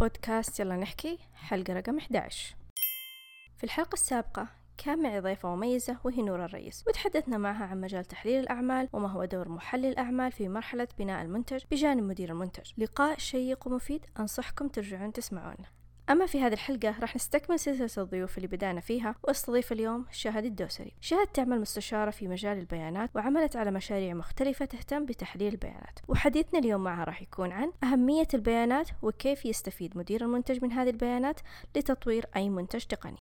بودكاست يلا نحكي. حلقة رقم 11 في الحلقة السابقة كان معي ضيفة مميزة وهي نور الرئيس وتحدثنا معها عن مجال تحليل الأعمال وما هو دور محلل الأعمال في مرحلة بناء المنتج بجانب مدير المنتج. لقاء شيق ومفيد أنصحكم ترجعون تسمعونه أما في هذه الحلقة راح نستكمل سلسلة الضيوف اللي بدأنا فيها واستضيف اليوم شهد الدوسري. شهد تعمل مستشارة في مجال البيانات وعملت على مشاريع مختلفة تهتم بتحليل البيانات. وحديثنا اليوم معها راح يكون عن أهمية البيانات وكيف يستفيد مدير المنتج من هذه البيانات لتطوير أي منتج تقني.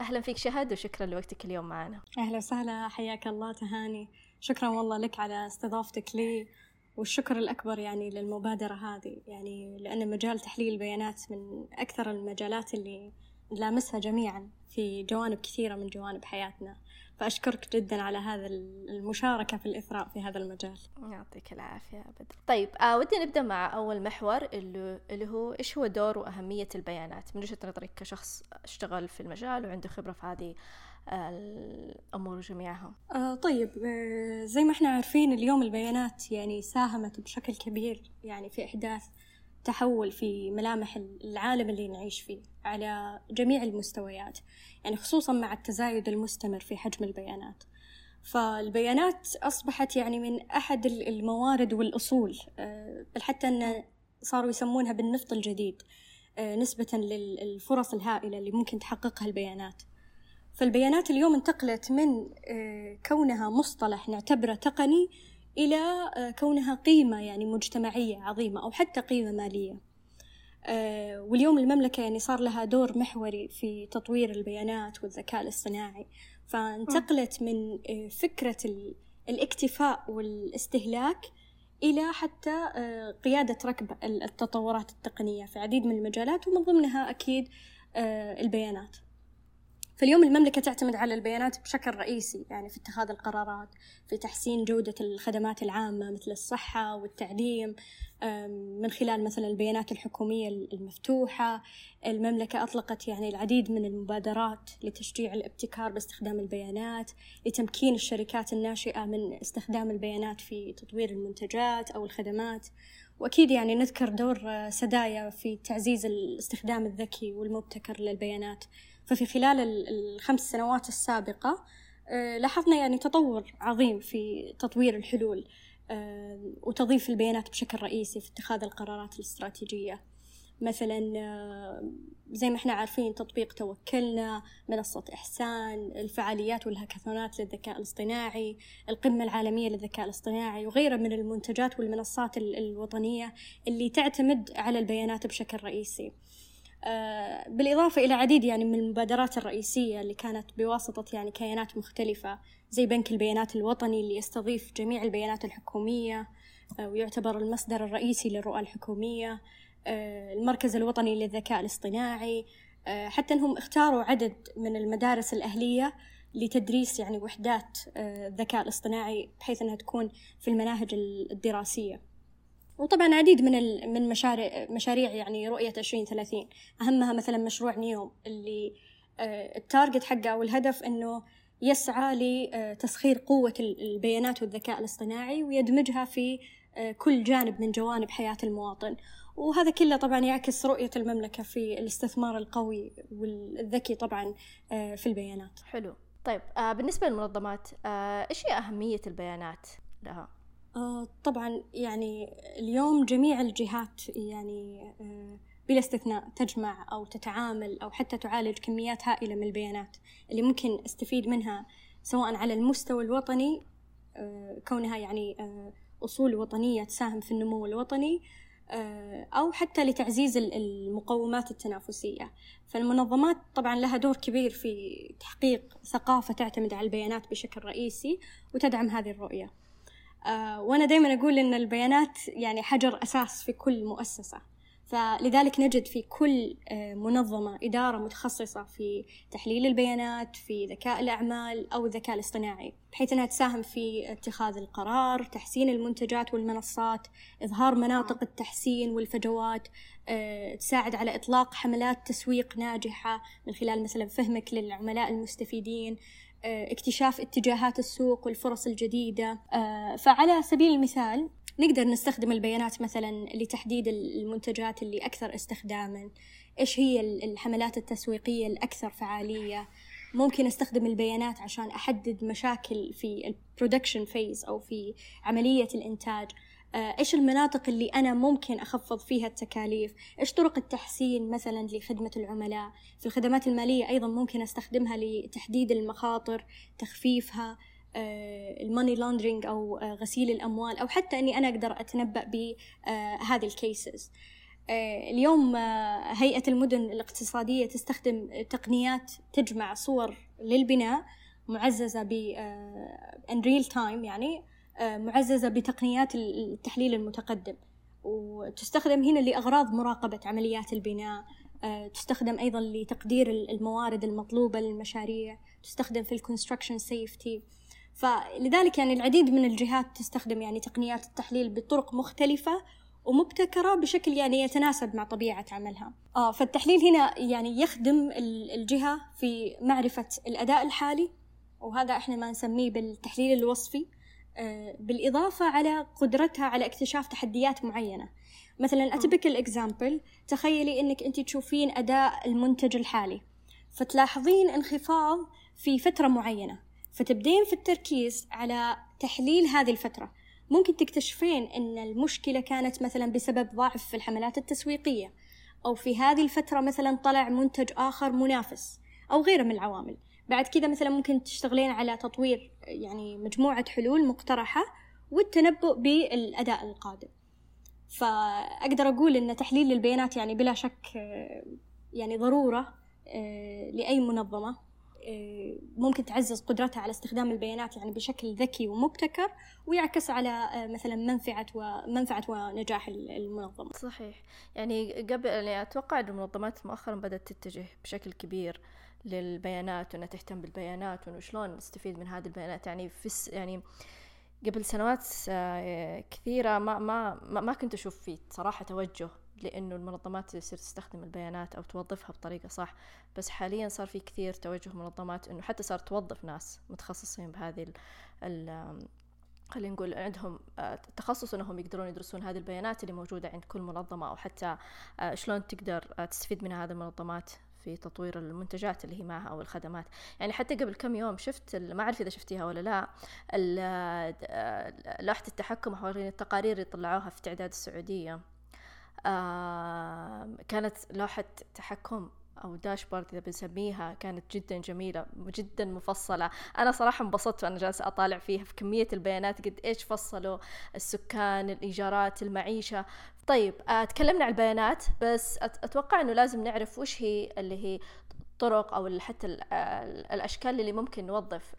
أهلا فيك شهد وشكرا لوقتك اليوم معنا. أهلا وسهلا حياك الله تهاني. شكرا والله لك على استضافتك لي. والشكر الأكبر يعني للمبادرة هذه. يعني لأن مجال تحليل البيانات من أكثر المجالات اللي نلامسها جميعا في جوانب كثيرة من جوانب حياتنا. فأشكرك جدا على هذا المشاركة في الإثراء في هذا المجال. يعطيك العافية أبدا طيب آه ودي نبدأ مع أول محور اللي, اللي هو إيش هو دور وأهمية البيانات؟ من وجهة نظرك كشخص اشتغل في المجال وعنده خبرة في هذه الأمور جميعها آه طيب آه زي ما إحنا عارفين اليوم البيانات يعني ساهمت بشكل كبير يعني في إحداث تحول في ملامح العالم اللي نعيش فيه على جميع المستويات يعني خصوصا مع التزايد المستمر في حجم البيانات. فالبيانات أصبحت يعني من أحد الموارد والأصول آه، بل حتى أن صاروا يسمونها بالنفط الجديد نسبة للفرص الهائلة اللي ممكن تحققها البيانات. فالبيانات اليوم انتقلت من آه، كونها مصطلح نعتبره تقني إلى آه، كونها قيمة يعني مجتمعية عظيمة أو حتى قيمة مالية. آه، واليوم المملكة يعني صار لها دور محوري في تطوير البيانات والذكاء الاصطناعي. فانتقلت من فكرة الاكتفاء والاستهلاك إلى حتى قيادة ركب التطورات التقنية في عديد من المجالات ومن ضمنها أكيد البيانات. فاليوم المملكة تعتمد على البيانات بشكل رئيسي يعني في اتخاذ القرارات في تحسين جودة الخدمات العامة مثل الصحة والتعليم من خلال مثلا البيانات الحكومية المفتوحة. المملكة أطلقت يعني العديد من المبادرات لتشجيع الابتكار باستخدام البيانات لتمكين الشركات الناشئة من استخدام البيانات في تطوير المنتجات أو الخدمات. وأكيد يعني نذكر دور سدايا في تعزيز الاستخدام الذكي والمبتكر للبيانات. ففي خلال الخمس سنوات السابقة آه، لاحظنا يعني تطور عظيم في تطوير الحلول آه، وتضيف البيانات بشكل رئيسي في اتخاذ القرارات الاستراتيجية. مثلا آه، زي ما إحنا عارفين تطبيق توكلنا منصة إحسان الفعاليات والهاكاثونات للذكاء الاصطناعي القمة العالمية للذكاء الاصطناعي وغيرها من المنتجات والمنصات الوطنية اللي تعتمد على البيانات بشكل رئيسي. بالإضافة إلى عديد يعني من المبادرات الرئيسية اللي كانت بواسطة يعني كيانات مختلفة زي بنك البيانات الوطني اللي يستضيف جميع البيانات الحكومية آه، ويعتبر المصدر الرئيسي للرؤى الحكومية آه، المركز الوطني للذكاء الاصطناعي حتى أنهم اختاروا عدد من المدارس الأهلية لتدريس يعني وحدات الذكاء الاصطناعي بحيث أنها تكون في المناهج الدراسية. وطبعا عديد من من مشاريع مشاريع يعني رؤية 2030 أهمها مثلا مشروع نيوم اللي آه، التارجت حقه أو الهدف إنه يسعى لتسخير قوة البيانات والذكاء الاصطناعي ويدمجها في آه، كل جانب من جوانب حياة المواطن. وهذا كله طبعا يعكس رؤية المملكة في الاستثمار القوي والذكي طبعا آه، في البيانات. حلو. طيب بالنسبة للمنظمات إيش هي أهمية البيانات لها؟ آه طبعا يعني اليوم جميع الجهات يعني آه بلا استثناء تجمع أو تتعامل أو حتى تعالج كميات هائلة من البيانات اللي ممكن أستفيد منها سواء على المستوى الوطني آه كونها يعني أصول وطنية تساهم في النمو الوطني أو حتى لتعزيز المقومات التنافسية. فالمنظمات طبعا لها دور كبير في تحقيق ثقافة تعتمد على البيانات بشكل رئيسي وتدعم هذه الرؤية. آه، وأنا دائما أقول إن البيانات يعني حجر أساس في كل مؤسسة. فلذلك نجد في كل آه، منظمة إدارة متخصصة في تحليل البيانات في ذكاء الأعمال أو الذكاء الاصطناعي بحيث أنها تساهم في اتخاذ القرار تحسين المنتجات والمنصات إظهار مناطق التحسين والفجوات آه، تساعد على إطلاق حملات تسويق ناجحة من خلال مثلا فهمك للعملاء المستفيدين. اكتشاف اتجاهات السوق والفرص الجديدة. آه، فعلى سبيل المثال نقدر نستخدم البيانات مثلا لتحديد المنتجات اللي أكثر استخداما. إيش هي الحملات التسويقية الأكثر فعالية؟ ممكن أستخدم البيانات عشان أحدد مشاكل في ال production phase أو في عملية الإنتاج. آه، إيش المناطق اللي أنا ممكن أخفض فيها التكاليف؟ إيش طرق التحسين مثلا لخدمة العملاء؟ في الخدمات المالية أيضا ممكن أستخدمها لتحديد المخاطر تخفيفها ال money laundering أو آه، غسيل الأموال أو حتى إني أنا أقدر أتنبأ بهذه ال cases. آه، اليوم هيئة المدن الاقتصادية تستخدم تقنيات تجمع صور للبناء معززة ب in real time يعني آه، معززة بتقنيات التحليل المتقدم. وتستخدم هنا لأغراض مراقبة عمليات البناء. آه، تستخدم أيضا لتقدير الموارد المطلوبة للمشاريع. تستخدم في ال construction safety فلذلك يعني العديد من الجهات تستخدم يعني تقنيات التحليل بطرق مختلفة ومبتكرة بشكل يعني يتناسب مع طبيعة عملها. آه فالتحليل هنا يعني يخدم الجهة في معرفة الأداء الحالي. وهذا إحنا ما نسميه بالتحليل الوصفي. آه، بالإضافة على قدرتها على اكتشاف تحديات معينة. مثلا أتبكل إكزامبل تخيلي أنك أنت تشوفين أداء المنتج الحالي فتلاحظين انخفاض في فترة معينة فتبدين في التركيز على تحليل هذه الفترة. ممكن تكتشفين أن المشكلة كانت مثلا بسبب ضعف في الحملات التسويقية أو في هذه الفترة مثلا طلع منتج آخر منافس أو غيره من العوامل. بعد كذا مثلا ممكن تشتغلين على تطوير يعني مجموعة حلول مقترحة والتنبؤ بالأداء القادم. فأقدر أقول أن تحليل البيانات يعني بلا شك يعني ضرورة آه، لأي منظمة. آه، ممكن تعزز قدرتها على استخدام البيانات يعني بشكل ذكي ومبتكر ويعكس على آه، مثلا منفعة ومنفعة ونجاح المنظمة. صحيح، يعني قبل يعني أتوقع أن المنظمات مؤخرا بدأت تتجه بشكل كبير للبيانات وإنها تهتم بالبيانات وانه شلون نستفيد من هذه البيانات. يعني في يعني قبل سنوات آه، كثيرة ما ما ما كنت أشوف فيه صراحة توجه لأنه المنظمات تصير تستخدم البيانات أو توظفها بطريقة صح. بس حاليا صار في كثير توجه منظمات إنه حتى صار توظف ناس متخصصين بهذه خلينا نقول عندهم آه، تخصص انهم يقدرون يدرسون هذه البيانات اللي موجودة عند كل منظمة أو حتى آه، شلون تقدر تستفيد من هذه المنظمات في تطوير المنتجات اللي هي معها أو الخدمات. يعني حتى قبل كم يوم شفت ما أعرف إذا شفتيها ولا لا لوحة التحكم حوالين التقارير اللي طلعوها في تعداد السعودية. كانت لوحة تحكم أو داشبورد إذا بنسميها كانت جدا جميلة جدا مفصلة. أنا صراحة انبسطت وأنا جالسة أطالع فيها في كمية البيانات قد إيش فصلوا السكان الإيجارات المعيشة. طيب آه تكلمنا عن البيانات بس أتوقع إنه لازم نعرف وش هي اللي هي الطرق أو حتى الأشكال اللي ممكن نوظف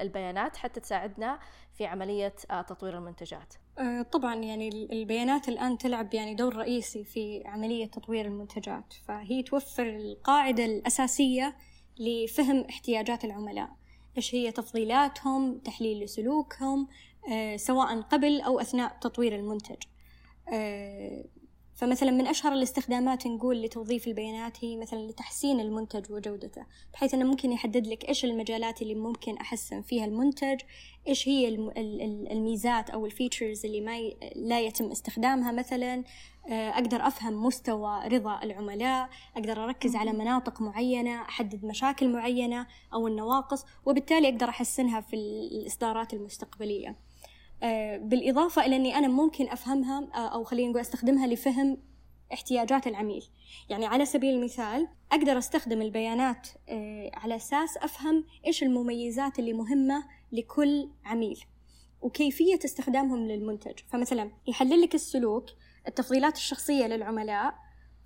البيانات حتى تساعدنا في عملية آه، تطوير المنتجات. آه، طبعا يعني البيانات الآن تلعب يعني دور رئيسي في عملية تطوير المنتجات فهي توفر القاعدة الأساسية لفهم احتياجات العملاء. إيش هي تفضيلاتهم تحليل لسلوكهم آه، سواء قبل أو أثناء تطوير المنتج. فمثلا من أشهر الاستخدامات نقول لتوظيف البيانات هي مثلا لتحسين المنتج وجودته بحيث أنه ممكن يحدد لك إيش المجالات اللي ممكن أحسن فيها المنتج إيش هي الميزات أو الفيتشرز اللي ما ي... لا يتم استخدامها مثلا. آه، أقدر أفهم مستوى رضا العملاء أقدر أركز على مناطق معينة أحدد مشاكل معينة أو النواقص وبالتالي أقدر أحسنها في الإصدارات المستقبلية. بالإضافة إلى أني أنا ممكن أفهمها آه، أو خلينا نقول أستخدمها لفهم احتياجات العميل. يعني على سبيل المثال أقدر أستخدم البيانات آه، على أساس أفهم إيش المميزات اللي مهمة لكل عميل وكيفية استخدامهم للمنتج. فمثلا يحلل لك السلوك التفضيلات الشخصية للعملاء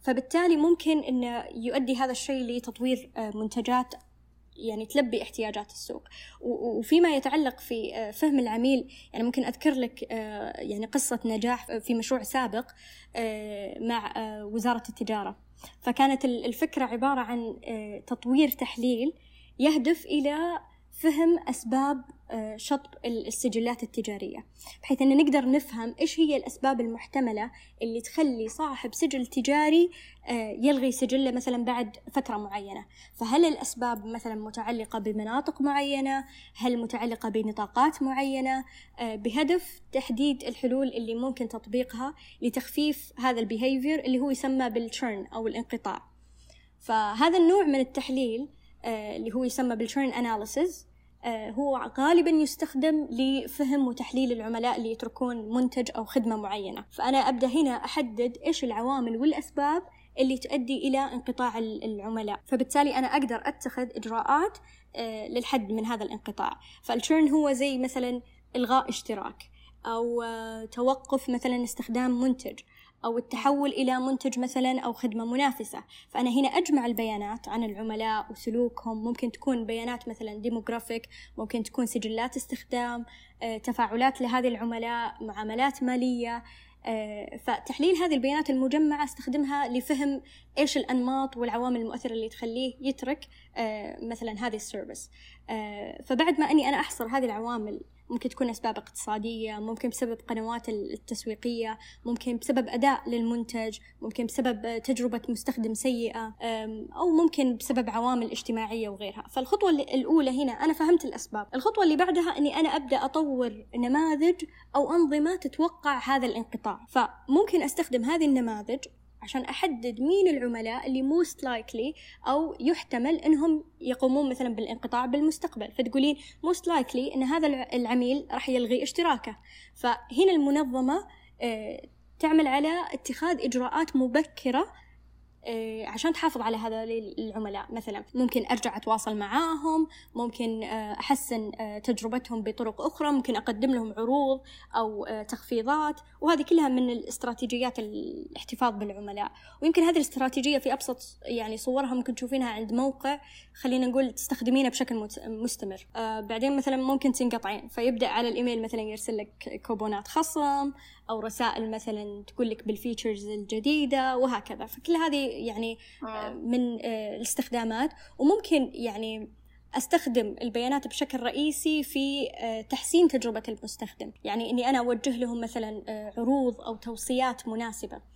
فبالتالي ممكن أنه يؤدي هذا الشيء لتطوير منتجات يعني تلبي احتياجات السوق. وفيما يتعلق في آه، فهم العميل يعني ممكن أذكر لك آه، يعني قصة نجاح في مشروع سابق آه، مع وزارة التجارة. فكانت الفكرة عبارة عن تطوير تحليل يهدف إلى فهم أسباب آه، شطب السجلات التجارية بحيث أن نقدر نفهم إيش هي الأسباب المحتملة اللي تخلي صاحب سجل تجاري آه، يلغي سجله مثلا بعد فترة معينة. فهل الأسباب مثلا متعلقة بمناطق معينة؟ هل متعلقة بنطاقات معينة؟ آه، بهدف تحديد الحلول اللي ممكن تطبيقها لتخفيف هذا ال behavior اللي هو يسمى بال churn أو الانقطاع. فهذا النوع من التحليل اللي هو يسمى بال churn analysis آه، هو غالبا يستخدم لفهم وتحليل العملاء اللي يتركون منتج أو خدمة معينة. فأنا أبدأ هنا أحدد إيش العوامل والأسباب اللي تؤدي إلى انقطاع العملاء. فبالتالي أنا أقدر أتخذ إجراءات آه، للحد من هذا الانقطاع. فال churn هو زي مثلا إلغاء اشتراك آه، توقف مثلا استخدام منتج. أو التحول إلى منتج مثلا أو خدمة منافسة. فأنا هنا أجمع البيانات عن العملاء وسلوكهم. ممكن تكون بيانات مثلا demographic ممكن تكون سجلات استخدام آه، تفاعلات لهذه العملاء معاملات مالية. آه، فتحليل هذه البيانات المجمعة أستخدمها لفهم إيش الأنماط والعوامل المؤثرة اللي تخليه يترك آه، مثلا هذه السيرفيس. فبعد ما أني أنا أحصر هذه العوامل ممكن تكون أسباب اقتصادية ممكن بسبب قنوات التسويقية ممكن بسبب أداء للمنتج ممكن بسبب تجربة مستخدم سيئة أو ممكن بسبب عوامل اجتماعية وغيرها. فالخطوة الأولى هنا أنا فهمت الأسباب. الخطوة اللي بعدها أني أنا أبدأ أطور نماذج أو أنظمة تتوقع هذا الانقطاع. فممكن أستخدم هذه النماذج عشان أحدد مين العملاء اللي most likely أو يحتمل إنهم يقومون مثلا بالانقطاع بالمستقبل. فتقولين most likely إن هذا العميل راح يلغي اشتراكه. فهنا المنظمة آه، تعمل على اتخاذ إجراءات مبكرة عشان تحافظ على هذا العملاء. مثلا ممكن أرجع أتواصل معاهم ممكن آه، أحسن آه، تجربتهم بطرق أخرى ممكن أقدم لهم عروض أو تخفيضات. وهذه كلها من الاستراتيجيات الاحتفاظ بالعملاء. ويمكن هذه الاستراتيجية في أبسط يعني صورها ممكن تشوفينها عند موقع خلينا نقول تستخدمينه بشكل مستمر. بعدين مثلا ممكن تنقطعين فيبدأ على الإيميل مثلا يرسل لك كوبونات خصم أو رسائل مثلا تقول لك بال features الجديدة وهكذا. فكل هذه يعني آه. من آه، الاستخدامات. وممكن يعني أستخدم البيانات بشكل رئيسي في آه، تحسين تجربة المستخدم. يعني إني أنا أوجه لهم مثلا عروض أو توصيات مناسبة. آه،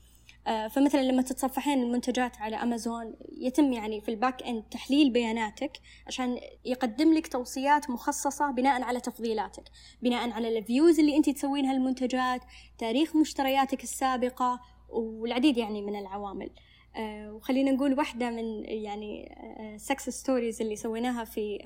فمثلا لما تتصفحين المنتجات على أمازون يتم يعني في ال back end تحليل بياناتك عشان يقدم لك توصيات مخصصة بناء على تفضيلاتك. بناء على ال views اللي انت تسوينها المنتجات تاريخ مشترياتك السابقة والعديد يعني من العوامل. آه، وخلينا نقول واحدة من يعني success آه، stories اللي سويناها في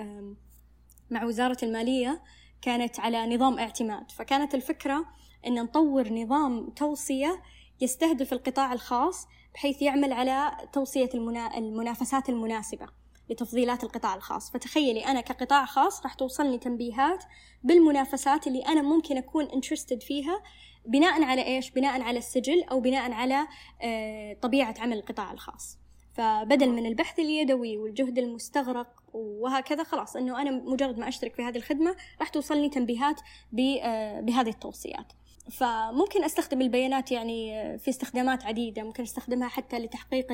مع وزارة المالية كانت على نظام اعتماد. فكانت الفكرة أن نطور نظام توصية يستهدف القطاع الخاص بحيث يعمل على توصية المنا... المنافسات المناسبة لتفضيلات القطاع الخاص. فتخيلي أنا كقطاع خاص راح توصلني تنبيهات بالمنافسات اللي أنا ممكن أكون interested فيها بناء على إيش؟ بناء على السجل أو بناء على آه، طبيعة عمل القطاع الخاص. فبدل من البحث اليدوي والجهد المستغرق وهكذا خلاص إنه أنا مجرد ما أشترك في هذه الخدمة راح توصلني تنبيهات آه، بهذه التوصيات. فممكن أستخدم البيانات يعني في استخدامات عديدة ممكن أستخدمها حتى لتحقيق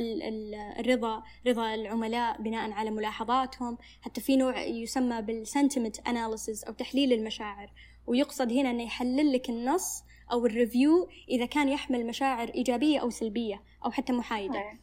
الرضا رضا العملاء بناء على ملاحظاتهم. حتى في نوع يسمى بال sentiment analysis أو تحليل المشاعر ويقصد هنا إنه يحلل لك النص أو ال review إذا كان يحمل مشاعر إيجابية أو سلبية أو حتى محايدة.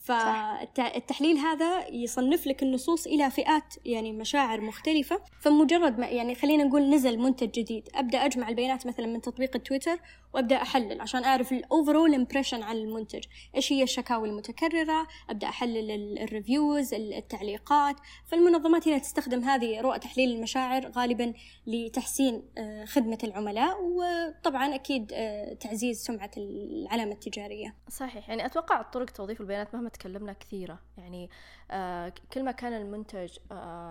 فالتحليل هذا يصنف لك النصوص إلى فئات يعني مشاعر مختلفة. فمجرد ما يعني خلينا نقول نزل منتج جديد أبدأ أجمع البيانات مثلا من تطبيق التويتر وأبدأ أحلل عشان أعرف ال overall impression عن المنتج. إيش هي الشكاوي المتكررة؟ أبدأ أحلل ال reviews التعليقات. فالمنظمات هنا تستخدم هذه رؤى تحليل المشاعر غالبا لتحسين آه، خدمة العملاء وطبعا أكيد آه، تعزيز سمعة العلامة التجارية. صحيح. يعني أتوقع طرق توظيف البيانات مهما تكلمنا كثيرة. يعني آه، كل ما كان المنتج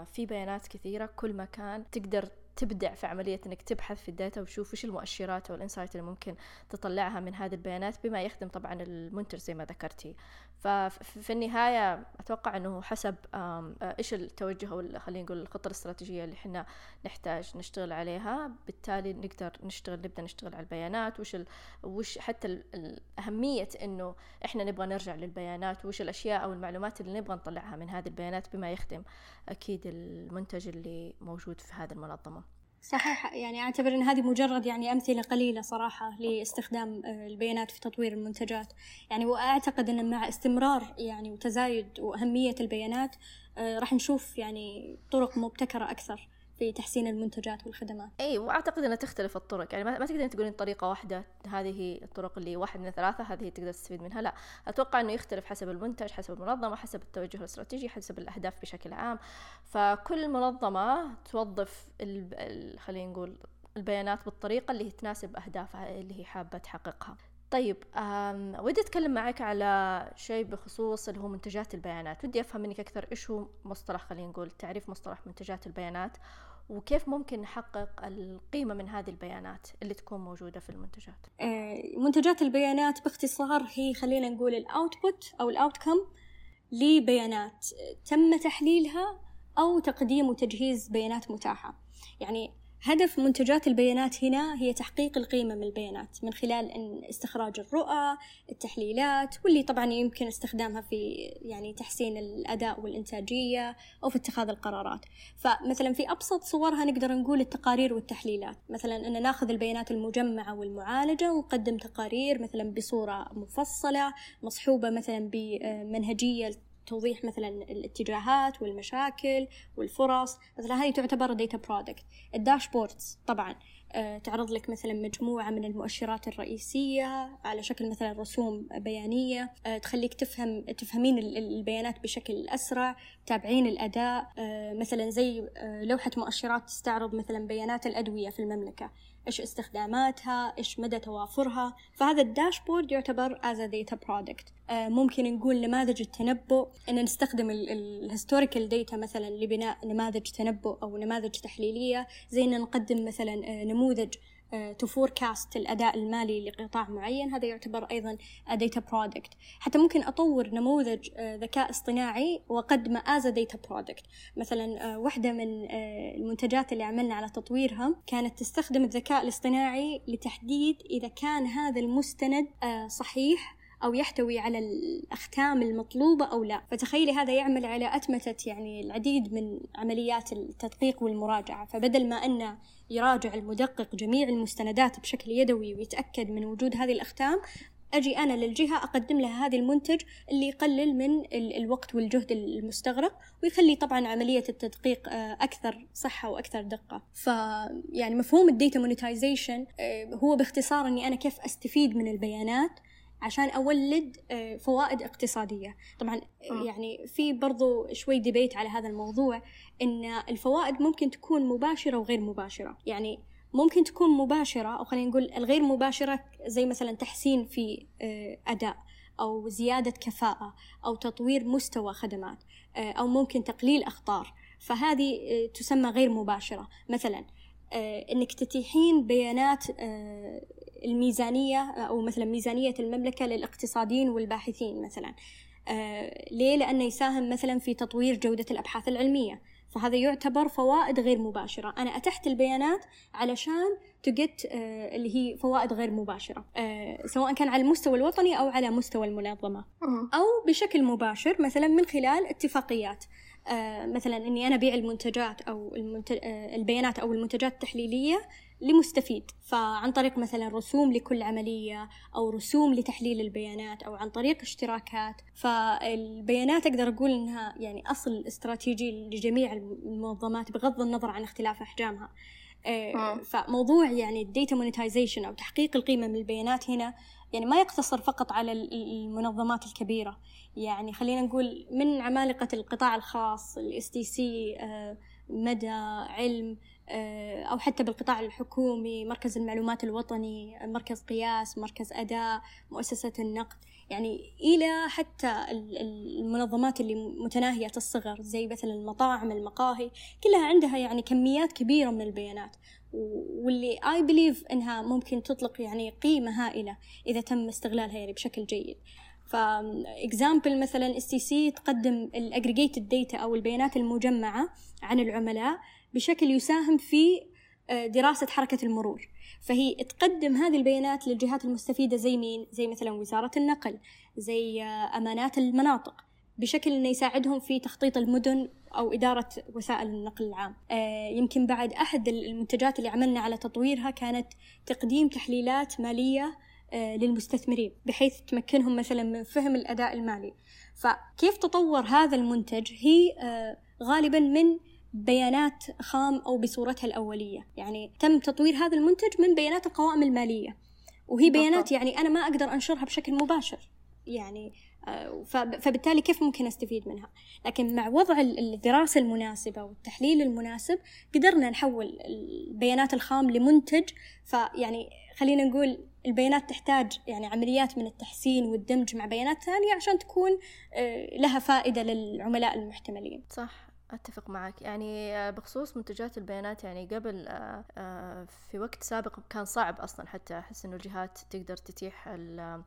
في بيانات كثيرة كل ما كان تقدر تبدع في عملية إنك تبحث في ال data وتشوف وش المؤشرات أو ال insight اللي ممكن تطلعها من هذه البيانات بما يخدم طبعا المنتج زي ما ذكرتي. ففي النهاية أتوقع أنه حسب إيش التوجه أو خلينا نقول الخطة الاستراتيجية اللي إحنا نحتاج نشتغل عليها. بالتالي نقدر نشتغل نبدأ نشتغل على البيانات. وش ال... وش حتى أهمية أنه إحنا نبغى نرجع للبيانات. وش الأشياء أو المعلومات اللي نبغى نطلعها من هذه البيانات بما يخدم أكيد المنتج اللي موجود في هذه المنظمة. صحيح يعني أعتبر أن هذه مجرد يعني أمثلة قليلة صراحة لاستخدام آه، البيانات في تطوير المنتجات. يعني وأعتقد أن مع استمرار يعني وتزايد وأهمية البيانات آه، راح نشوف يعني طرق مبتكرة أكثر. في تحسين المنتجات والخدمات. إي وأعتقد إنها تختلف الطرق. يعني ما تقدرين تقولين طريقة واحدة هذه الطرق اللي واحد من ثلاثة هذه تقدر تستفيد منها. لا أتوقع إنه يختلف حسب المنتج حسب المنظمة حسب التوجه الاستراتيجي حسب الأهداف بشكل عام. فكل منظمة توظف خلينا نقول البيانات بالطريقة اللي تناسب أهدافها اللي هي حابة تحققها. طيب ودي أتكلم معك على شيء بخصوص اللي هو منتجات البيانات. ودي أفهم منك أكثر إيش هو مصطلح خلينا نقول تعريف مصطلح منتجات البيانات وكيف ممكن نحقق القيمة من هذه البيانات اللي تكون موجودة في المنتجات؟ آه، منتجات البيانات باختصار هي خلينا نقول الأوتبوت أو الأوتكم لبيانات تم تحليلها أو تقديم وتجهيز بيانات متاحة. يعني هدف منتجات البيانات هنا هي تحقيق القيمة من البيانات من خلال إن استخراج الرؤى، التحليلات، واللي طبعا يمكن استخدامها في يعني تحسين الأداء والإنتاجية أو في اتخاذ القرارات. فمثلا في أبسط صورها نقدر نقول التقارير والتحليلات، مثلا أن ناخذ البيانات المجمعة والمعالجة ونقدم تقارير مثلا بصورة مفصلة مصحوبة مثلا بمنهجية توضيح مثلا الاتجاهات والمشاكل والفرص. مثلا هذه تعتبر data product ال dashboards طبعا آه، تعرض لك مثلا مجموعة من المؤشرات الرئيسية على شكل مثلا رسوم بيانية آه، تخليك تفهم تفهمين البيانات بشكل أسرع تابعين الأداء آه، مثلا زي لوحة مؤشرات تستعرض مثلا بيانات الأدوية في المملكة. إيش استخداماتها إيش مدى توافرها. فهذا ال dashboard يعتبر as a data product. آه ممكن نقول نماذج التنبؤ. أن نستخدم ال historical data مثلا لبناء نماذج تنبؤ أو نماذج تحليلية. زي أن نقدم مثلا آه نموذج to forecast الأداء المالي لقطاع معين. هذا يعتبر أيضا data product حتى ممكن أطور نموذج آه، ذكاء اصطناعي وأقدمه a data product. مثلا آه، واحدة من آه، المنتجات اللي عملنا على تطويرها كانت تستخدم الذكاء الاصطناعي لتحديد إذا كان هذا المستند صحيح أو يحتوي على الأختام المطلوبة أو لا. فتخيلي هذا يعمل على أتمتة يعني العديد من عمليات التدقيق والمراجعة. فبدل ما أنه يراجع المدقق جميع المستندات بشكل يدوي ويتأكد من وجود هذه الأختام أجي أنا للجهة أقدم لها هذا المنتج اللي يقلل من الوقت والجهد المستغرق ويخلي طبعا عملية التدقيق آه، أكثر صحة وأكثر دقة. فيعني مفهوم ال data monetization آه، هو باختصار أني أنا كيف أستفيد من البيانات عشان أولد آه، فوائد اقتصادية. طبعا يعني في برضو شوي debate على هذا الموضوع إن الفوائد ممكن تكون مباشرة وغير مباشرة. يعني ممكن تكون مباشرة أو خلينا نقول الغير مباشرة زي مثلا تحسين في آه، أداء أو زيادة كفاءة أو تطوير مستوى خدمات آه، أو ممكن تقليل أخطار. فهذه تسمى غير مباشرة. مثلا إنك تتيحين بيانات الميزانية أو مثلا ميزانية المملكة للاقتصاديين والباحثين مثلا. آه ليه؟ لأنه يساهم مثلا في تطوير جودة الأبحاث العلمية. فهذا يعتبر فوائد غير مباشرة. أنا أتحت البيانات علشان تجت آه اللي هي فوائد غير مباشرة. آه سواء كان على المستوى الوطني أو على مستوى المنظمة. أو بشكل مباشر مثلا من خلال اتفاقيات. مثلا إني أنا أبيع المنتجات أو المنتج البيانات أو المنتجات التحليلية لمستفيد. فعن طريق مثلا رسوم لكل عملية أو رسوم لتحليل البيانات أو عن طريق اشتراكات. فالبيانات أقدر أقول إنها يعني أصل استراتيجي لجميع المنظمات بغض النظر عن اختلاف أحجامها. آه، فموضوع يعني ال data monetization أو تحقيق القيمة من البيانات هنا يعني ما يقتصر فقط على المنظمات الكبيرة. يعني خلينا نقول من عمالقة القطاع الخاص ال STC مدى علم آه، أو حتى بالقطاع الحكومي مركز المعلومات الوطني مركز قياس مركز أداء مؤسسة النقد. يعني إلى حتى المنظمات اللي متناهية الصغر زي مثلا المطاعم المقاهي كلها عندها يعني كميات كبيرة من البيانات. واللي I believe إنها ممكن تطلق يعني قيمة هائلة إذا تم استغلالها يعني بشكل جيد. ف example مثلا STC تقدم ال aggregated data أو البيانات المجمعة عن العملاء. بشكل يساهم في آه، دراسة حركة المرور فهي تقدم هذه البيانات للجهات المستفيدة زي مين؟ زي مثلا وزارة النقل زي آه، أمانات المناطق بشكل إنه يساعدهم في تخطيط المدن أو إدارة وسائل النقل العام. آه، يمكن بعد أحد المنتجات اللي عملنا على تطويرها كانت تقديم تحليلات مالية آه، للمستثمرين بحيث تمكنهم مثلا من فهم الأداء المالي. فكيف تطور هذا المنتج هي غالبا من بيانات خام أو بصورتها الأولية، يعني تم تطوير هذا المنتج من بيانات القوائم المالية. وهي بيانات يعني أنا ما أقدر أنشرها بشكل مباشر. يعني فبالتالي كيف ممكن أستفيد منها؟ لكن مع وضع الدراسة المناسبة والتحليل المناسب قدرنا نحول البيانات الخام لمنتج. فيعني خلينا نقول البيانات تحتاج يعني عمليات من التحسين والدمج مع بيانات ثانية عشان تكون آه، لها فائدة للعملاء المحتملين. صح. أتفق معك. يعني آه، بخصوص منتجات البيانات يعني قبل آه، في وقت سابق كان صعب أصلا حتى أحس إنه الجهات تقدر تتيح آه،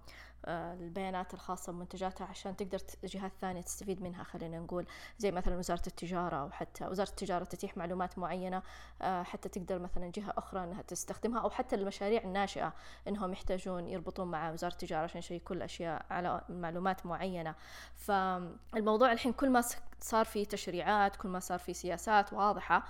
البيانات الخاصة بمنتجاتها عشان تقدر جهات ثانية تستفيد منها خلينا نقول. زي مثلا وزارة التجارة أو حتى وزارة التجارة تتيح معلومات معينة آه، حتى تقدر مثلا جهة أخرى أنها تستخدمها أو حتى المشاريع الناشئة أنهم يحتاجون يربطون مع وزارة التجارة عشان يشيكون الأشياء على معلومات معينة. فالموضوع الحين كل ما صار في تشريعات كل ما صار في سياسات واضحة آه،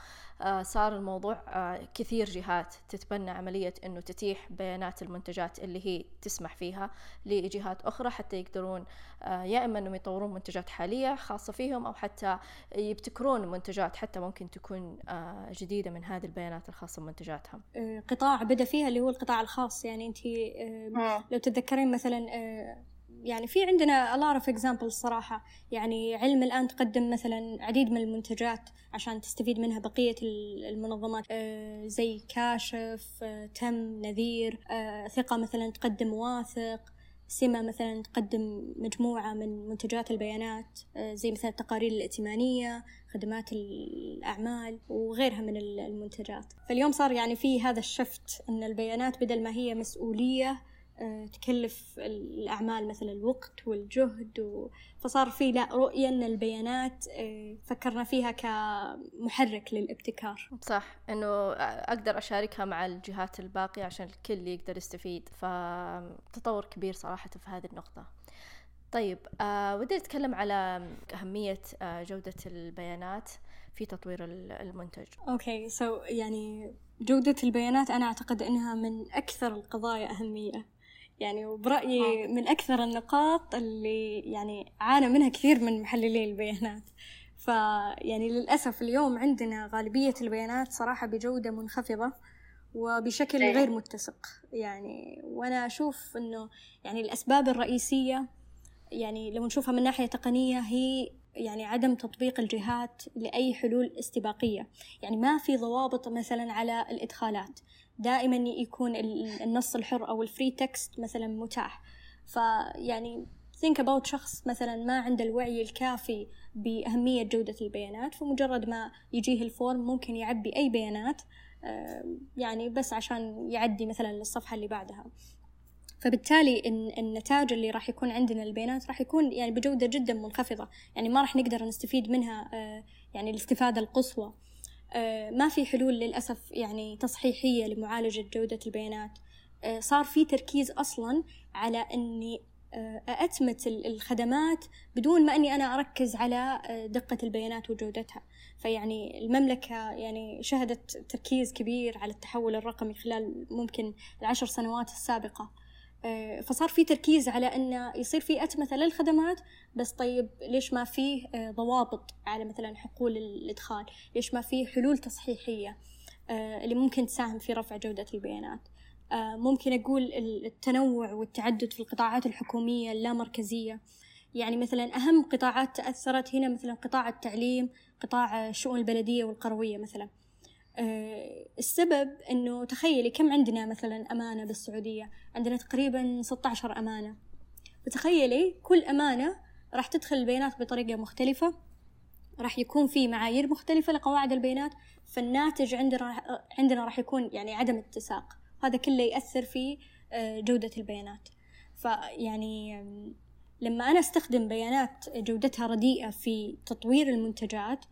صار الموضوع آه، كثير جهات تتبنى عملية أنه تتيح بيانات المنتجات اللي هي تسمح فيها لجهات أخرى حتى يقدرون آه، يا إما أنهم يطورون منتجات حالية خاصة فيهم أو حتى يبتكرون منتجات حتى ممكن تكون جديدة من هذه البيانات الخاصة بمنتجاتهم. قطاع بدأ فيها اللي هو القطاع الخاص يعني أنت لو تتذكرين مثلا يعني في عندنا a lot of examples صراحة. يعني علم الآن تقدم مثلا عديد من المنتجات عشان تستفيد منها بقية المنظمات. آه، زي كاشف آه، تم نذير آه، ثقة مثلا تقدم واثق سمة مثلا تقدم مجموعة من منتجات البيانات زي مثلا التقارير الائتمانية خدمات الأعمال وغيرها من المنتجات. فاليوم صار يعني في هذا الشفت أن البيانات بدل ما هي مسؤولية تكلف الأعمال مثلا الوقت والجهد و... فصار في لا رؤية أن البيانات آه، فكرنا فيها كمحرك للابتكار. صح أنه أقدر أشاركها مع الجهات الباقية عشان الكل يقدر يستفيد فتطور كبير صراحة في هذه النقطة. طيب آه ودي أتكلم على أهمية آه جودة البيانات في تطوير المنتج. okay, so يعني جودة البيانات أنا أعتقد أنها من أكثر القضايا أهمية. يعني وبرأيي من أكثر النقاط اللي يعني عانى منها كثير من محللي البيانات. فيعني للأسف اليوم عندنا غالبية البيانات صراحة بجودة منخفضة وبشكل. غير متسق. يعني وأنا أشوف أنه يعني الأسباب الرئيسية يعني لو نشوفها من ناحية تقنية هي يعني عدم تطبيق الجهات لأي حلول استباقية. يعني ما في ضوابط مثلا على الإدخالات. دائما يكون النص الحر أو ال free text مثلا متاح. فيعني think about شخص مثلا ما عنده الوعي الكافي بأهمية جودة البيانات فمجرد ما يجيه ال form ممكن يعبي أي بيانات يعني بس عشان يعدي مثلا للصفحة اللي بعدها. فبالتالي النتاج اللي راح يكون عندنا البيانات راح يكون يعني بجودة جدا منخفضة. يعني ما راح نقدر نستفيد منها آه، يعني الاستفادة القصوى. آه، ما في حلول للأسف يعني تصحيحية لمعالجة جودة البيانات. آه، صار في تركيز أصلا على أني أتمت الخدمات بدون ما أني أنا أركز على دقة البيانات وجودتها. فيعني المملكة يعني شهدت تركيز كبير على التحول الرقمي خلال ممكن العشر سنوات السابقة. فصار في تركيز على انه يصير في اتمته للخدمات بس طيب ليش ما فيه آه، ضوابط على مثلا حقول الإدخال؟ ليش ما فيه حلول تصحيحية؟ آه، اللي ممكن تساهم في رفع جودة البيانات. ممكن أقول التنوع والتعدد في القطاعات الحكومية اللامركزية. يعني مثلا أهم قطاعات تأثرت هنا مثلا قطاع التعليم قطاع الشؤون البلدية والقروية مثلا. آه، السبب إنه تخيلي كم عندنا مثلا أمانة بالسعودية؟ عندنا تقريبا 16 أمانة. فتخيلي كل أمانة راح تدخل البيانات بطريقة مختلفة راح يكون في معايير مختلفة لقواعد البيانات فالناتج عندنا عندنا راح يكون يعني عدم اتساق. هذا كله يأثر في آه، جودة البيانات. فيعني لما أنا أستخدم بيانات جودتها رديئة في تطوير المنتجات آه،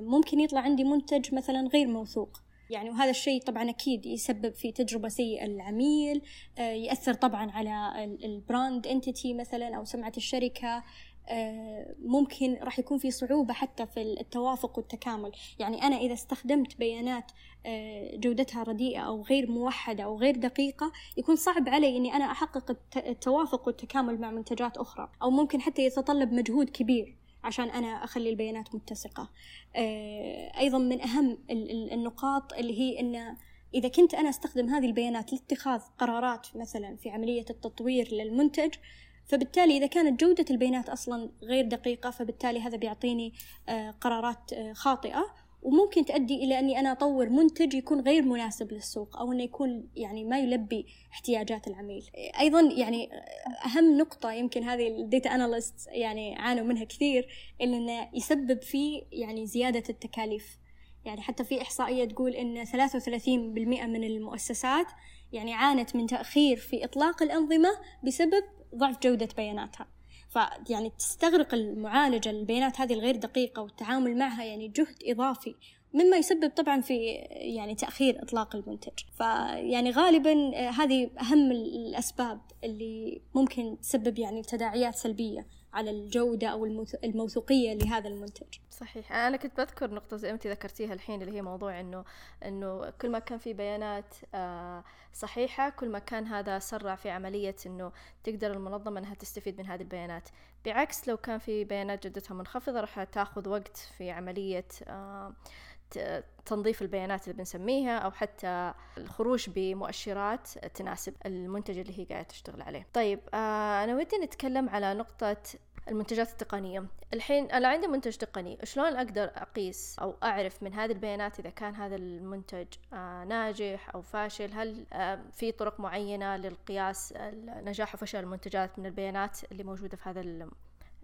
ممكن يطلع عندي منتج مثلا غير موثوق. يعني وهذا الشيء طبعا أكيد يسبب في تجربة سيئة للعميل آه، يأثر طبعا على البراند انتيتي مثلا أو سمعة الشركة. آه، ممكن راح يكون في صعوبة حتى في التوافق والتكامل. يعني أنا إذا استخدمت بيانات آه، جودتها رديئة أو غير موحدة أو غير دقيقة يكون صعب علي أني أنا أحقق التوافق والتكامل مع منتجات أخرى. أو ممكن حتى يتطلب مجهود كبير. عشان أنا أخلي البيانات متسقة. آه، أيضا من أهم النقاط اللي هي أن إذا كنت أنا أستخدم هذه البيانات لاتخاذ قرارات مثلا في عملية التطوير للمنتج فبالتالي إذا كانت جودة البيانات أصلا غير دقيقة فبالتالي هذا بيعطيني آه، قرارات آه، خاطئة. وممكن تؤدي إلى أني أنا أطور منتج يكون غير مناسب للسوق أو أنه يكون يعني ما يلبي احتياجات العميل. أيضا يعني أهم نقطة يمكن هذه الديتا أناليست يعني عانوا منها كثير إنه يسبب في يعني زيادة التكاليف. يعني حتى في إحصائية تقول إن 33% من المؤسسات يعني عانت من تأخير في إطلاق الأنظمة بسبب ضعف جودة بياناتها. فيعني تستغرق المعالجة البيانات هذه الغير دقيقة والتعامل معها يعني جهد إضافي مما يسبب طبعا في يعني تأخير إطلاق المنتج. فيعني غالبا هذه أهم الأسباب اللي ممكن تسبب يعني تداعيات سلبية. على الجودة أو الموثوقية لهذا المنتج. صحيح. أنا كنت بذكر نقطة زي أنت ذكرتيها الحين اللي هي موضوع إنه إنه كل ما كان في بيانات آه، صحيحة كل ما كان هذا سرع في عملية إنه تقدر المنظمة إنها تستفيد من هذه البيانات. بعكس لو كان في بيانات جودتها منخفضة راح تاخذ وقت في عملية آه، تنظيف البيانات اللي بنسميها أو حتى الخروج بمؤشرات تناسب المنتج اللي هي قاعدة تشتغل عليه. طيب آه أنا ودي نتكلم على نقطة المنتجات التقنية. الحين أنا عندي منتج تقني شلون أقدر أقيس أو أعرف من هذه البيانات إذا كان هذا المنتج آه ناجح أو فاشل؟ هل آه في طرق معينة للقياس نجاح وفشل المنتجات من البيانات اللي موجودة في هذا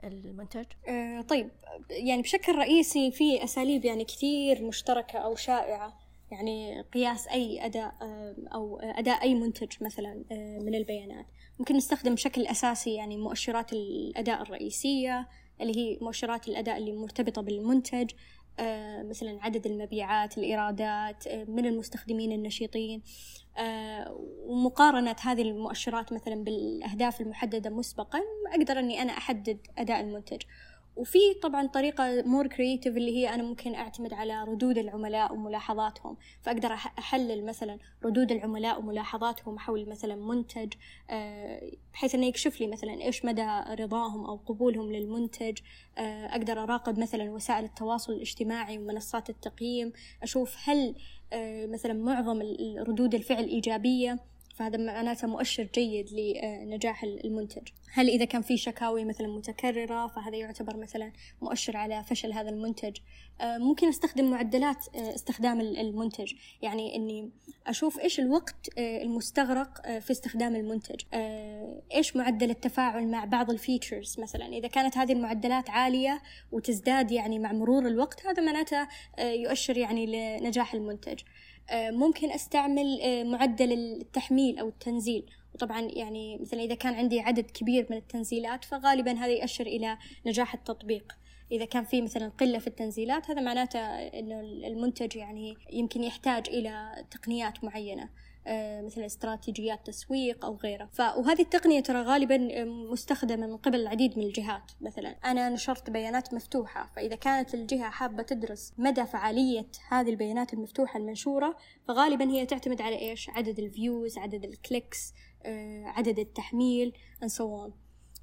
المنتج؟ آه طيب يعني بشكل رئيسي في أساليب يعني كثير مشتركة أو شائعة يعني قياس أي أداء آه أو أداء أي منتج مثلا آه من البيانات ممكن نستخدم بشكل أساسي يعني مؤشرات الأداء الرئيسية اللي هي مؤشرات الأداء اللي مرتبطة بالمنتج مثلا عدد المبيعات الإيرادات من المستخدمين النشيطين ومقارنة هذه المؤشرات مثلا بالأهداف المحددة مسبقا أقدر أني أنا أحدد أداء المنتج. وفي طبعا طريقة more creative اللي هي أنا ممكن أعتمد على ردود العملاء وملاحظاتهم. فأقدر أحلل مثلا ردود العملاء وملاحظاتهم حول مثلا منتج آه، بحيث أنه يكشف لي مثلا إيش مدى رضاهم أو قبولهم للمنتج. آه، أقدر أراقب مثلا وسائل التواصل الاجتماعي ومنصات التقييم. أشوف هل مثلا معظم ردود الفعل إيجابية فهذا معناته مؤشر جيد لنجاح المنتج. هل إذا كان في شكاوي مثلا متكررة فهذا يعتبر مثلا مؤشر على فشل هذا المنتج. آه، ممكن أستخدم معدلات آه، استخدام المنتج. يعني أني أشوف إيش الوقت آه، المستغرق في استخدام المنتج. إيش معدل التفاعل مع بعض الفيتشرز مثلا؟ إذا كانت هذه المعدلات عالية وتزداد يعني مع مرور الوقت هذا معناته يؤشر يعني لنجاح المنتج. آه، ممكن أستعمل آه، معدل التحميل أو التنزيل. وطبعا يعني مثلا إذا كان عندي عدد كبير من التنزيلات فغالبا هذا يؤشر إلى نجاح التطبيق. إذا كان في مثلا قلة في التنزيلات هذا معناته أنه المنتج يعني يمكن يحتاج إلى تقنيات معينة. آه، مثل استراتيجيات تسويق أو غيره. ف... وهذه التقنية ترى غالبا مستخدمة من قبل العديد من الجهات. مثلا أنا نشرت بيانات مفتوحة فإذا كانت الجهة حابة تدرس مدى فعالية هذه البيانات المفتوحة المنشورة فغالبا هي تعتمد على إيش؟ عدد ال views عدد ال clicks آه، عدد التحميل and so on.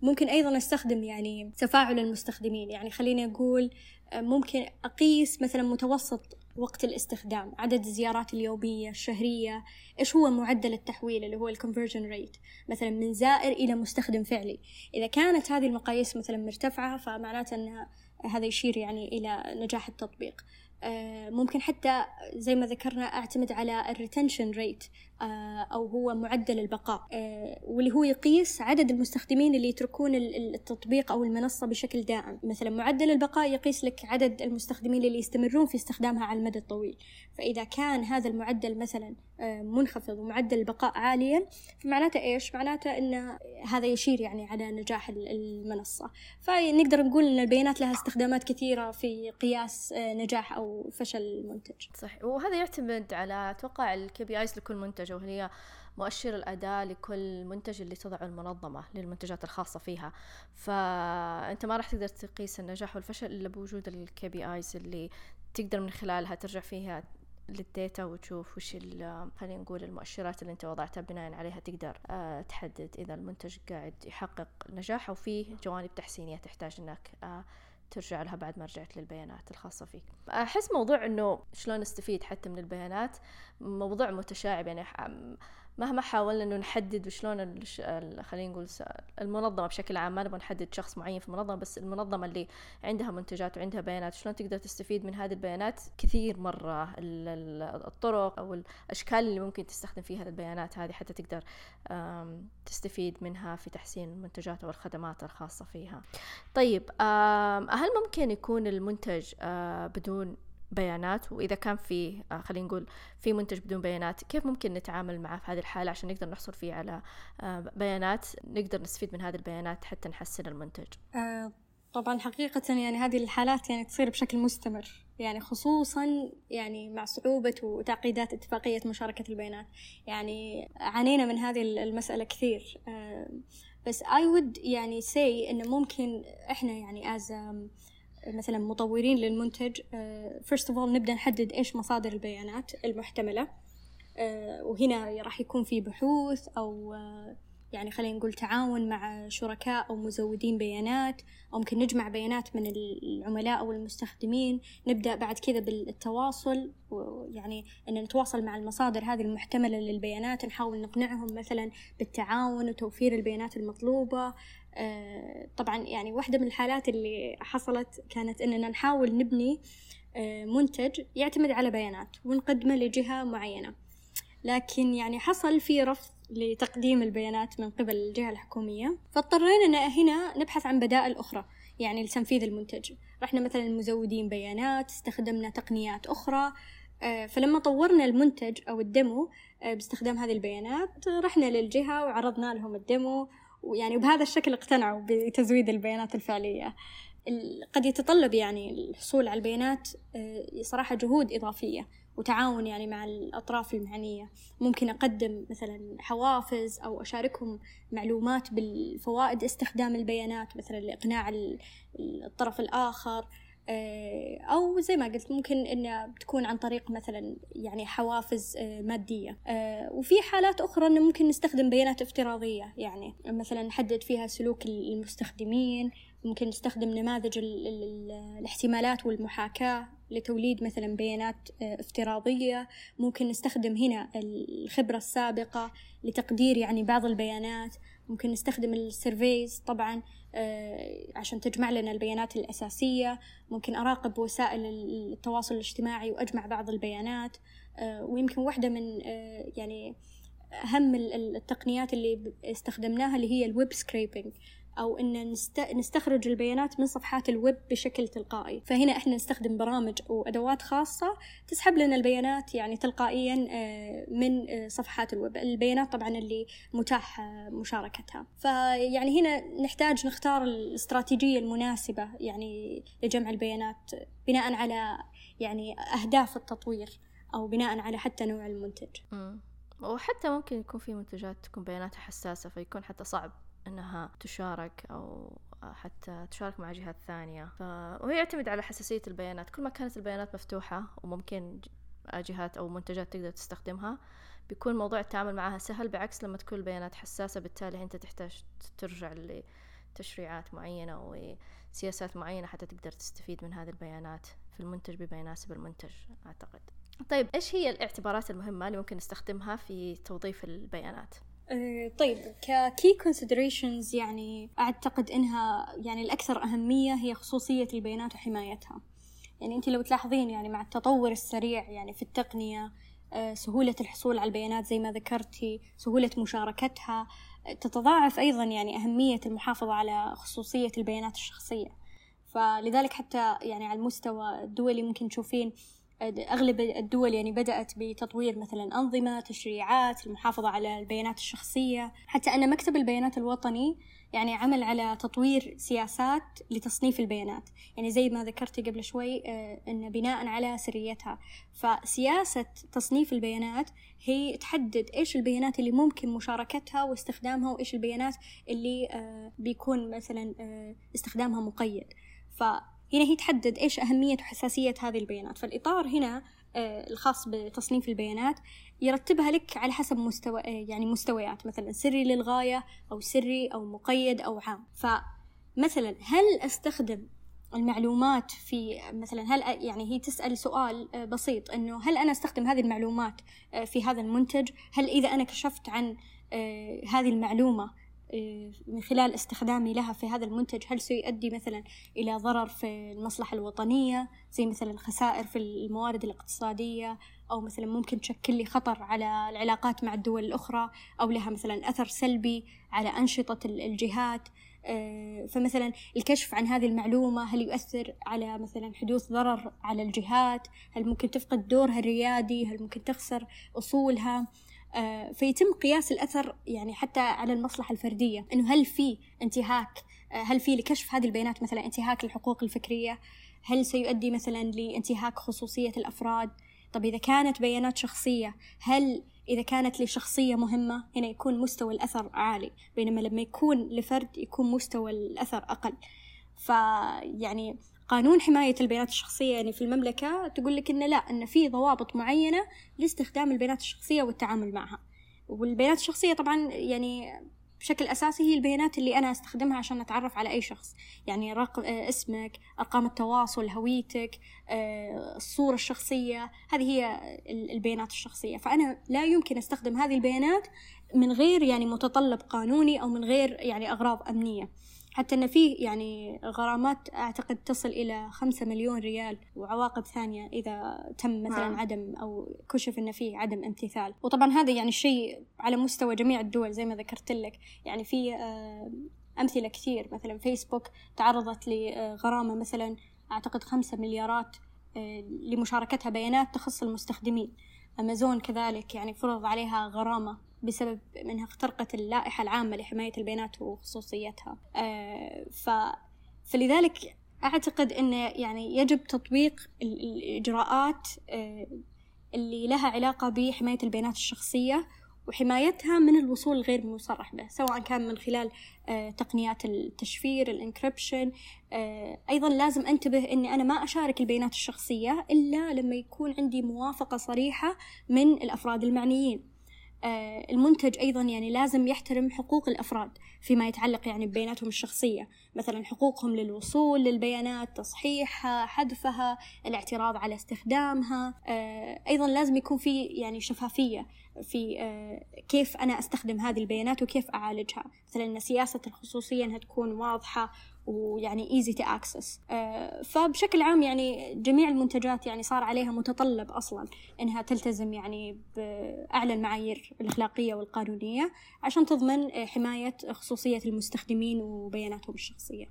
ممكن أيضا أستخدم يعني تفاعل المستخدمين. يعني خليني أقول آه، ممكن أقيس مثلا متوسط وقت الاستخدام عدد الزيارات اليومية الشهرية إيش هو معدل التحويل اللي هو ال conversion rate مثلا من زائر إلى مستخدم فعلي. إذا كانت هذه المقاييس مثلا مرتفعة فمعناته أنها هذا يشير يعني إلى نجاح التطبيق. آه، ممكن حتى زي ما ذكرنا أعتمد على ال retention rate أو هو معدل البقاء. آه، واللي هو يقيس عدد المستخدمين اللي يتركون التطبيق أو المنصة بشكل دائم. مثلا معدل البقاء يقيس لك عدد المستخدمين اللي يستمرون في استخدامها على المدى الطويل. فإذا كان هذا المعدل مثلا منخفض ومعدل البقاء عاليا فمعناته إيش؟ معناته أن هذا يشير يعني على نجاح المنصة. فنقدر نقول أن البيانات لها استخدامات كثيرة في قياس نجاح أو فشل المنتج. صح وهذا يعتمد على أتوقع ال KPIs لكل منتج. وهي هي مؤشر الأداء لكل منتج اللي تضعه المنظمة للمنتجات الخاصة فيها. فأنت ما راح تقدر تقيس النجاح والفشل إلا بوجود ال KPIs اللي تقدر من خلالها ترجع فيها للديتا وتشوف وش خلينا نقول المؤشرات اللي أنت وضعتها بناء عليها تقدر أه تحدد إذا المنتج قاعد يحقق نجاح أو فيه جوانب تحسينية تحتاج إنك أه ترجع لها بعد ما رجعت للبيانات الخاصة فيك. أحس موضوع أنه شلون نستفيد حتى من البيانات موضوع متشعب يعني مهما حاولنا إنه نحدد وشلون خلينا نقول المنظمة بشكل عام ما نبغى نحدد شخص معين في المنظمة بس المنظمة اللي عندها منتجات وعندها بيانات شلون تقدر تستفيد من هذه البيانات؟ كثير مرة الطرق أو الأشكال اللي ممكن تستخدم فيها البيانات هذه حتى تقدر تستفيد منها في تحسين المنتجات أو الخدمات الخاصة فيها. طيب هل ممكن يكون المنتج بدون بيانات وإذا كان في آه، خلينا نقول في منتج بدون بيانات كيف ممكن نتعامل معه في هذه الحالة عشان نقدر نحصل فيه على آه، بيانات نقدر نستفيد من هذه البيانات حتى نحسن المنتج؟ آه، طبعا حقيقة يعني هذه الحالات يعني تصير بشكل مستمر يعني خصوصا يعني مع صعوبة وتعقيدات اتفاقية مشاركة البيانات. يعني عانينا من هذه المسألة كثير بس I would يعني say إنه ممكن إحنا يعني as مثلا مطورين للمنتج first of all نبدأ نحدد إيش مصادر البيانات المحتملة. آه، وهنا راح يكون في بحوث أو آه، يعني خلينا نقول تعاون مع شركاء أو مزودين بيانات أو ممكن نجمع بيانات من العملاء أو المستخدمين. نبدأ بعد كذا بالتواصل ويعني أن نتواصل مع المصادر هذه المحتملة للبيانات نحاول نقنعهم مثلا بالتعاون وتوفير البيانات المطلوبة. آه، طبعا يعني واحدة من الحالات اللي حصلت كانت أننا نحاول نبني آه، منتج يعتمد على بيانات ونقدمه لجهة معينة. لكن يعني حصل في رفض لتقديم البيانات من قبل الجهة الحكومية. فاضطرينا هنا نبحث عن بدائل أخرى يعني لتنفيذ المنتج. رحنا مثلا مزودين بيانات استخدمنا تقنيات أخرى. آه، فلما طورنا المنتج أو الدمو باستخدام هذه البيانات رحنا للجهة وعرضنا لهم الدمو ويعني بهذا الشكل اقتنعوا بتزويد البيانات الفعلية. قد يتطلب يعني الحصول على البيانات آه، صراحة جهود إضافية وتعاون يعني مع الأطراف المعنية ممكن أقدم مثلا حوافز أو أشاركهم معلومات بالفوائد استخدام البيانات مثلا لإقناع الطرف الآخر. أو زي ما قلت ممكن إنها بتكون عن طريق مثلا يعني حوافز آه، مادية. آه، وفي حالات أخرى إنه ممكن نستخدم بيانات افتراضية. يعني مثلا نحدد فيها سلوك المستخدمين ممكن نستخدم نماذج الاحتمالات والمحاكاة لتوليد مثلا بيانات افتراضية. ممكن نستخدم هنا الخبرة السابقة لتقدير يعني بعض البيانات. ممكن نستخدم ال surveys طبعا. آه، عشان تجمع لنا البيانات الأساسية. ممكن أراقب وسائل التواصل الاجتماعي وأجمع بعض البيانات. آه، ويمكن واحدة من آه، يعني أهم التقنيات اللي استخدمناها اللي هي ال web scraping أو إن نستخرج البيانات من صفحات الويب بشكل تلقائي. فهنا إحنا نستخدم برامج وأدوات خاصة تسحب لنا البيانات يعني تلقائيا آه، من آه، صفحات الويب. البيانات طبعا اللي متاح آه، مشاركتها. فيعني هنا نحتاج نختار الاستراتيجية المناسبة يعني لجمع البيانات بناء على يعني أهداف التطوير أو بناء على حتى نوع المنتج. وحتى ممكن يكون في منتجات تكون بياناتها حساسة فيكون حتى صعب إنها تشارك أو حتى تشارك مع جهات ثانية. ف... وهي يعتمد على حساسية البيانات. كل ما كانت البيانات مفتوحة وممكن جهات أو منتجات تقدر تستخدمها بيكون موضوع التعامل معها سهل بعكس لما تكون البيانات حساسة بالتالي أنت تحتاج ترجع لتشريعات معينة وسياسات معينة حتى تقدر تستفيد من هذه البيانات في المنتج بما يناسب المنتج أعتقد. طيب إيش هي الاعتبارات المهمة اللي ممكن نستخدمها في توظيف البيانات؟ أه طيب ككي considerations يعني أعتقد إنها يعني الأكثر أهمية هي خصوصية البيانات وحمايتها. يعني أنت لو تلاحظين يعني مع التطور السريع يعني في التقنية أه سهولة الحصول على البيانات زي ما ذكرتي سهولة مشاركتها تتضاعف أيضا يعني أهمية المحافظة على خصوصية البيانات الشخصية. فلذلك حتى يعني على المستوى الدولي ممكن تشوفين أغلب الدول يعني بدأت بتطوير مثلا أنظمة تشريعات المحافظة على البيانات الشخصية. حتى أن مكتب البيانات الوطني يعني عمل على تطوير سياسات لتصنيف البيانات. يعني زي ما ذكرتي قبل شوي آه، أن بناء على سريتها. فسياسة تصنيف البيانات هي تحدد إيش البيانات اللي ممكن مشاركتها واستخدامها وإيش البيانات اللي آه، بيكون مثلا آه، استخدامها مقيد. فهنا هي تحدد إيش أهمية وحساسية هذه البيانات. فالإطار هنا الخاص بتصنيف البيانات يرتبها لك على حسب مستوى يعني مستويات. مثلا سري للغاية أو سري أو مقيد أو عام. فمثلا هل أستخدم المعلومات في مثلا هل يعني هي تسأل سؤال بسيط إنه هل أنا أستخدم هذه المعلومات في هذا المنتج؟ هل إذا أنا كشفت عن هذه المعلومة من خلال استخدامي لها في هذا المنتج هل سيؤدي مثلا إلى ضرر في المصلحة الوطنية؟ زي مثلا خسائر في الموارد الاقتصادية أو مثلا ممكن تشكل لي خطر على العلاقات مع الدول الأخرى أو لها مثلا أثر سلبي على أنشطة الجهات؟ آه، فمثلا الكشف عن هذه المعلومة هل يؤثر على مثلا حدوث ضرر على الجهات؟ هل ممكن تفقد دورها الريادي؟ هل ممكن تخسر أصولها؟ فيتم قياس الأثر يعني حتى على المصلحة الفردية. إنه هل في انتهاك آه، هل في لكشف هذه البيانات مثلا انتهاك الحقوق الفكرية؟ هل سيؤدي مثلا لانتهاك خصوصية الأفراد؟ طب إذا كانت بيانات شخصية هل إذا كانت لشخصية مهمة هنا يكون مستوى الأثر عالي بينما لما يكون لفرد يكون مستوى الأثر أقل. فيعني قانون حماية البيانات الشخصية يعني في المملكة تقول لك إنه لا إن في ضوابط معينة لاستخدام البيانات الشخصية والتعامل معها. والبيانات الشخصية طبعا يعني بشكل أساسي هي البيانات اللي أنا أستخدمها عشان أتعرف على أي شخص. يعني رقم آه، اسمك أرقام التواصل هويتك آه، الصورة الشخصية هذه هي البيانات الشخصية. فأنا لا يمكن أستخدم هذه البيانات من غير يعني متطلب قانوني أو من غير يعني أغراض أمنية. حتى أن فيه يعني غرامات أعتقد تصل إلى خمسة مليون ريال وعواقب ثانية إذا تم مثلا. عدم أو كشف أن فيه عدم امتثال. وطبعا هذا يعني الشيء على مستوى جميع الدول زي ما ذكرت لك. يعني في آه، أمثلة كثير. مثلا فيسبوك تعرضت لغرامة مثلا أعتقد خمسة مليارات آه، لمشاركتها بيانات تخص المستخدمين. أمازون كذلك يعني فرض عليها غرامة. بسبب أنها اخترقت اللائحة العامة لحماية البيانات وخصوصيتها. آه، ف فلذلك أعتقد أنه يعني يجب تطبيق الإجراءات آه، اللي لها علاقة بحماية البيانات الشخصية وحمايتها من الوصول غير المصرح به سواء كان من خلال آه، تقنيات التشفير الانكربشن أيضا لازم أنتبه أني أنا ما أشارك البيانات الشخصية إلا لما يكون عندي موافقة صريحة من الأفراد المعنيين. المنتج أيضا يعني لازم يحترم حقوق الأفراد فيما يتعلق يعني ببياناتهم الشخصية. مثلا حقوقهم للوصول للبيانات تصحيحها حذفها الاعتراض على استخدامها. آه، أيضا لازم يكون في يعني شفافية في آه، كيف أنا أستخدم هذه البيانات وكيف أعالجها. مثلا سياسة الخصوصية أنها تكون واضحة ويعني easy to access فبشكل عام يعني جميع المنتجات يعني صار عليها متطلب أصلا إنها تلتزم يعني بأعلى المعايير الأخلاقية والقانونية عشان تضمن حماية خصوصية المستخدمين وبياناتهم الشخصية.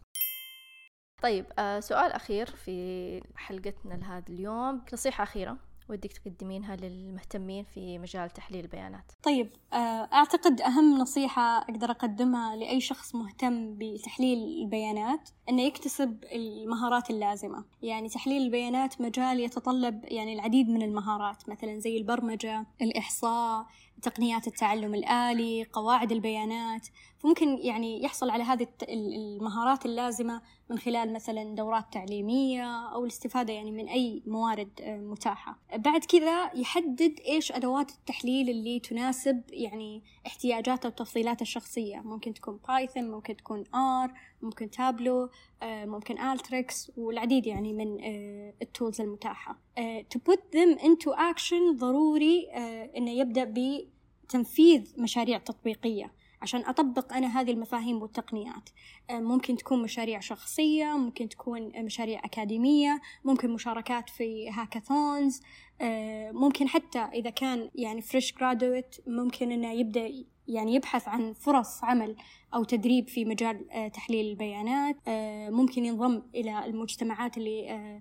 طيب آه سؤال أخير في حلقتنا لهذا اليوم. نصيحة أخيرة. ودك تقدمينها للمهتمين في مجال تحليل البيانات. طيب آه، أعتقد أهم نصيحة أقدر أقدمها لأي شخص مهتم بتحليل البيانات أنه يكتسب المهارات اللازمة. يعني تحليل البيانات مجال يتطلب يعني العديد من المهارات مثلا زي البرمجة الإحصاء تقنيات التعلم الآلي قواعد البيانات. فممكن يعني يحصل على هذه المهارات اللازمة من خلال مثلا دورات تعليمية أو الاستفادة يعني من أي موارد آه، متاحة. بعد كذا يحدد إيش أدوات التحليل اللي تناسب يعني احتياجاته وتفضيلاته الشخصية. ممكن تكون بايثون ممكن تكون R ممكن تابلو آه، ممكن Alteryx والعديد يعني من آه، ال tools المتاحة. to put them into action ضروري إنه يبدأ ب تنفيذ مشاريع تطبيقية عشان أطبق أنا هذه المفاهيم والتقنيات. آه، ممكن تكون مشاريع شخصية ممكن تكون مشاريع أكاديمية ممكن مشاركات في hackathons آه، ممكن حتى إذا كان يعني fresh graduate ممكن إنه يبدأ يعني يبحث عن فرص عمل أو تدريب في مجال آه، تحليل البيانات. ممكن ينضم إلى المجتمعات اللي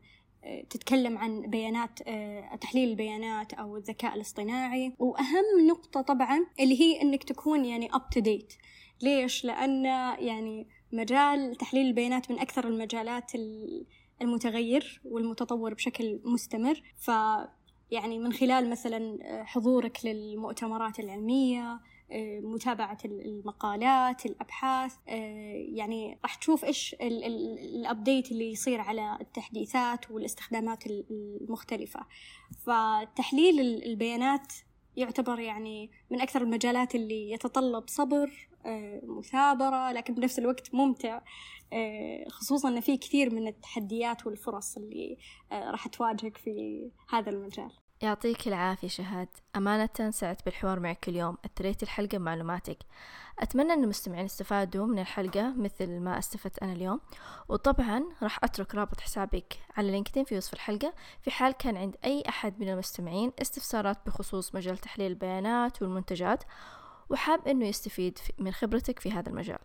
تتكلم عن بيانات آه، تحليل البيانات أو الذكاء الاصطناعي. وأهم نقطة طبعا اللي هي أنك تكون يعني up to date. ليش؟ لأن يعني مجال تحليل البيانات من أكثر المجالات المتغير والمتطور بشكل مستمر. ف يعني من خلال مثلا حضورك للمؤتمرات العلمية متابعة المقالات الأبحاث آه، يعني راح تشوف إيش الأبديت اللي يصير على التحديثات والاستخدامات المختلفة. فتحليل البيانات يعتبر يعني من أكثر المجالات اللي يتطلب صبر آه، مثابرة لكن بنفس الوقت ممتع. آه، خصوصا أن في كثير من التحديات والفرص اللي راح تواجهك في هذا المجال. يعطيك العافية شهاد. أمانة سعدت بالحوار معك اليوم أثريت الحلقة بمعلوماتك. أتمنى أن المستمعين استفادوا من الحلقة مثل ما استفدت أنا اليوم. وطبعا راح أترك رابط حسابك على لينكدين في وصف الحلقة في حال كان عند أي أحد من المستمعين استفسارات بخصوص مجال تحليل البيانات والمنتجات وحاب أنه يستفيد من خبرتك في هذا المجال.